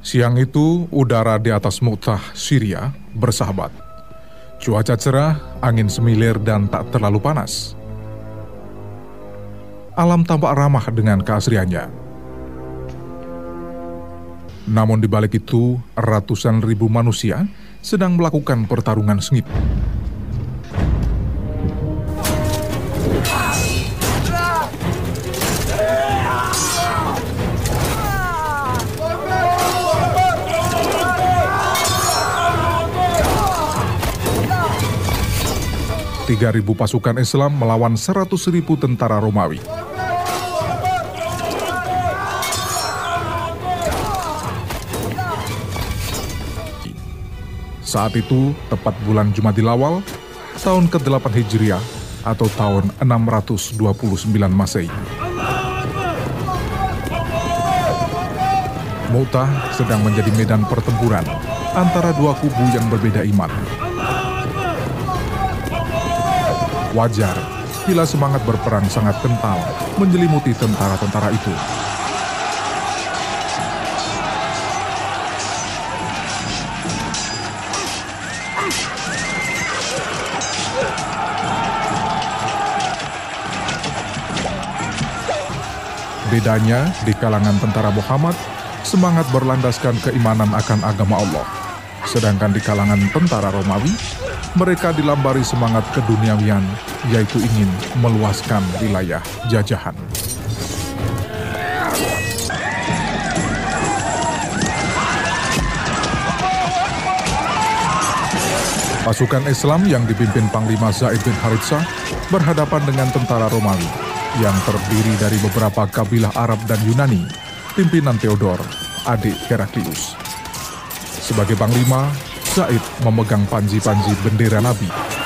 Siang itu, udara di atas Mu'tah, Syria, bersahabat. Cuaca cerah, angin semilir dan tak terlalu panas. Alam tampak ramah dengan keasriannya. Namun di balik itu, ratusan ribu manusia sedang melakukan pertarungan sengit. Tiga ribu pasukan Islam melawan seratus ribu tentara Romawi. Saat itu, tepat bulan Jumadil Awal, tahun ke-8 Hijriah atau tahun 629 Masehi. Mu'tah sedang menjadi medan pertempuran antara dua kubu yang berbeda iman. Wajar bila semangat berperang sangat kental menyelimuti tentara-tentara itu. Bedanya, di kalangan tentara Muhammad, semangat berlandaskan keimanan akan agama Allah. Sedangkan di kalangan tentara Romawi, mereka dilambari semangat keduniawian, yaitu ingin meluaskan wilayah jajahan. Pasukan Islam yang dipimpin Panglima Zaid bin Haritsah berhadapan dengan tentara Romawi yang terdiri dari beberapa kabilah Arab dan Yunani, pimpinan Theodor, adik Heraklius. Sebagai panglima, Zaid memegang panji-panji bendera Nabi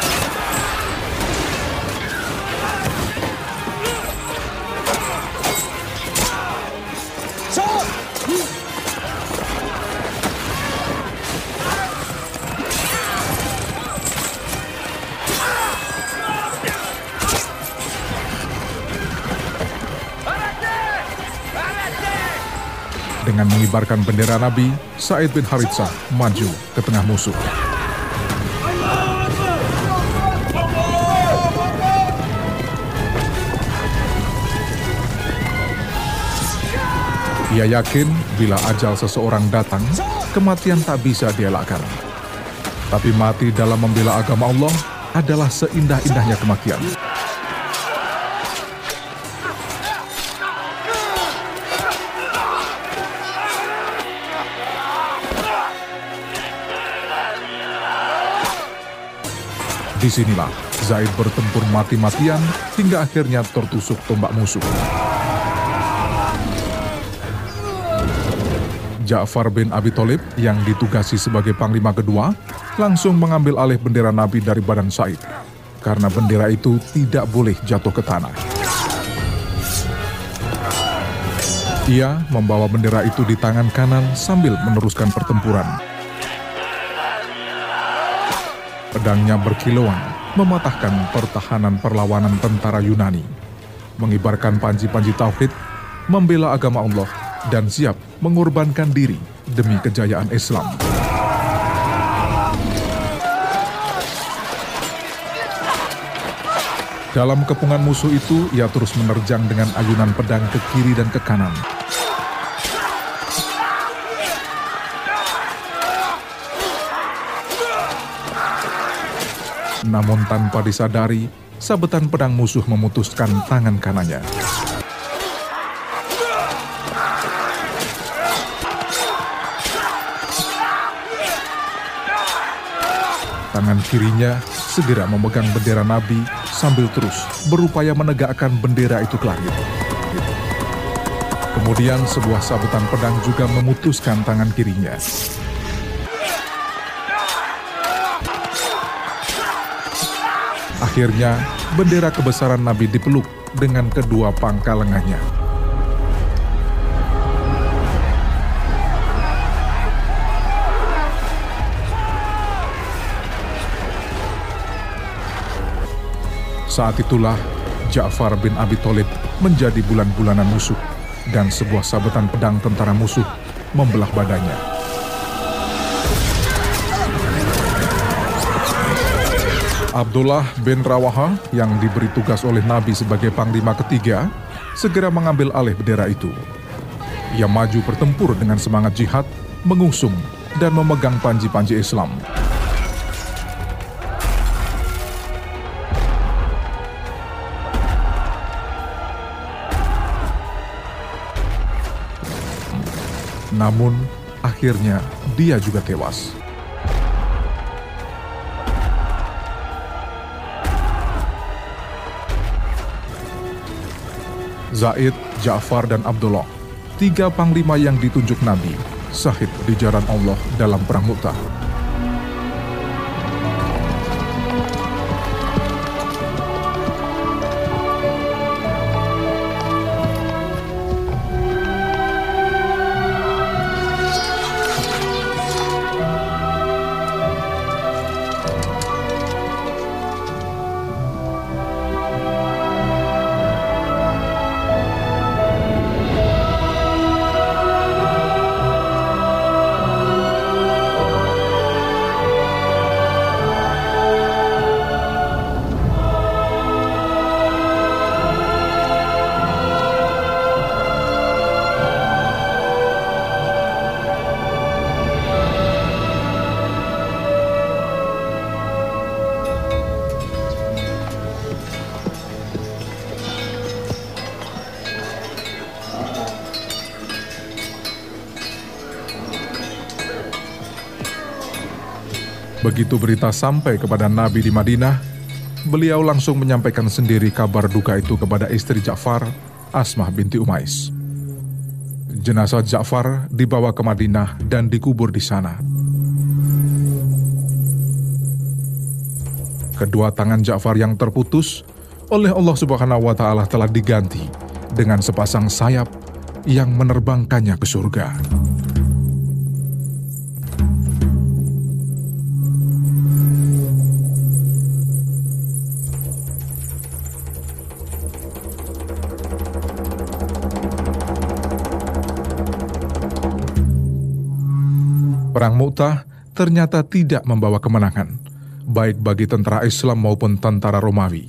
mengibarkan bendera Nabi, Said bin Haritsah maju ke tengah musuh. Ia yakin bila ajal seseorang datang, kematian tak bisa dielakkan. Tapi mati dalam membela agama Allah adalah seindah-indahnya kematian. Di sinilah Zaid bertempur mati-matian hingga akhirnya tertusuk tombak musuh. Ja'far bin Abi Thalib yang ditugasi sebagai panglima kedua langsung mengambil alih bendera Nabi dari badan Said karena bendera itu tidak boleh jatuh ke tanah. Ia membawa bendera itu di tangan kanan sambil meneruskan pertempuran. Pedangnya berkilauan, mematahkan pertahanan perlawanan tentara Yunani, mengibarkan panji-panji tauhid, membela agama Allah, dan siap mengorbankan diri demi kejayaan Islam. Dalam kepungan musuh itu, ia terus menerjang dengan ayunan pedang ke kiri dan ke kanan. Namun tanpa disadari, sabetan pedang musuh memutuskan tangan kanannya. Tangan kirinya segera memegang bendera Nabi sambil terus berupaya menegakkan bendera itu ke langit. Kemudian sebuah sabetan pedang juga memutuskan tangan kirinya. Akhirnya, bendera kebesaran Nabi dipeluk dengan kedua pangkal lengannya. Saat itulah Ja'far bin Abi Thalib menjadi bulan-bulanan musuh dan sebuah sabetan pedang tentara musuh membelah badannya. Abdullah bin Rawaha yang diberi tugas oleh Nabi sebagai panglima ketiga segera mengambil alih bendera itu. Ia maju bertempur dengan semangat jihad, mengusung dan memegang panji-panji Islam. Namun, akhirnya dia juga tewas. Zaid, Ja'far, dan Abdullah, tiga panglima yang ditunjuk Nabi, sahid di jalan Allah dalam Perang Mu'tah. Begitu berita sampai kepada Nabi di Madinah, beliau langsung menyampaikan sendiri kabar duka itu kepada istri Ja'far, Asmah binti Umais. Jenazah Ja'far dibawa ke Madinah dan dikubur di sana. Kedua tangan Ja'far yang terputus oleh Allah Subhanahu wa taala telah diganti dengan sepasang sayap yang menerbangkannya ke surga. Perang Mu'tah ternyata tidak membawa kemenangan, baik bagi tentara Islam maupun tentara Romawi.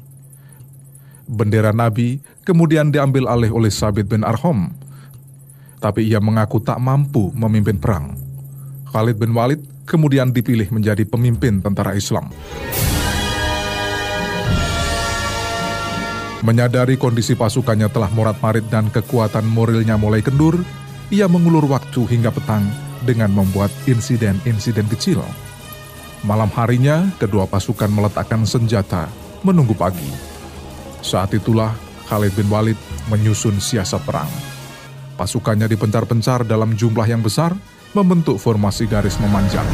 Bendera Nabi kemudian diambil alih oleh Sabit bin Arhom, tapi ia mengaku tak mampu memimpin perang. Khalid bin Walid kemudian dipilih menjadi pemimpin tentara Islam. Menyadari kondisi pasukannya telah morat-marit dan kekuatan moralnya mulai kendur, ia mengulur waktu hingga petang dengan membuat insiden-insiden kecil. Malam harinya, kedua pasukan meletakkan senjata, menunggu pagi. Saat itulah Khalid bin Walid menyusun siasat perang. Pasukannya dipencar-pencar dalam jumlah yang besar, membentuk formasi garis memanjang.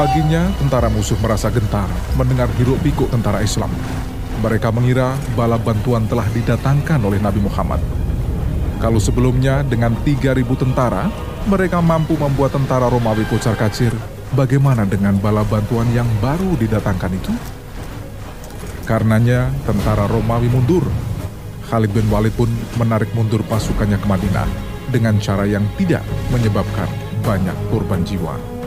Paginya, tentara musuh merasa gentar mendengar hiruk pikuk tentara Islam. Mereka mengira bala bantuan telah didatangkan oleh Nabi Muhammad. Kalau sebelumnya dengan 3.000 tentara, mereka mampu membuat tentara Romawi kocar kacir, bagaimana dengan bala bantuan yang baru didatangkan itu? Karenanya, tentara Romawi mundur. Khalid bin Walid pun menarik mundur pasukannya ke Madinah dengan cara yang tidak menyebabkan banyak korban jiwa.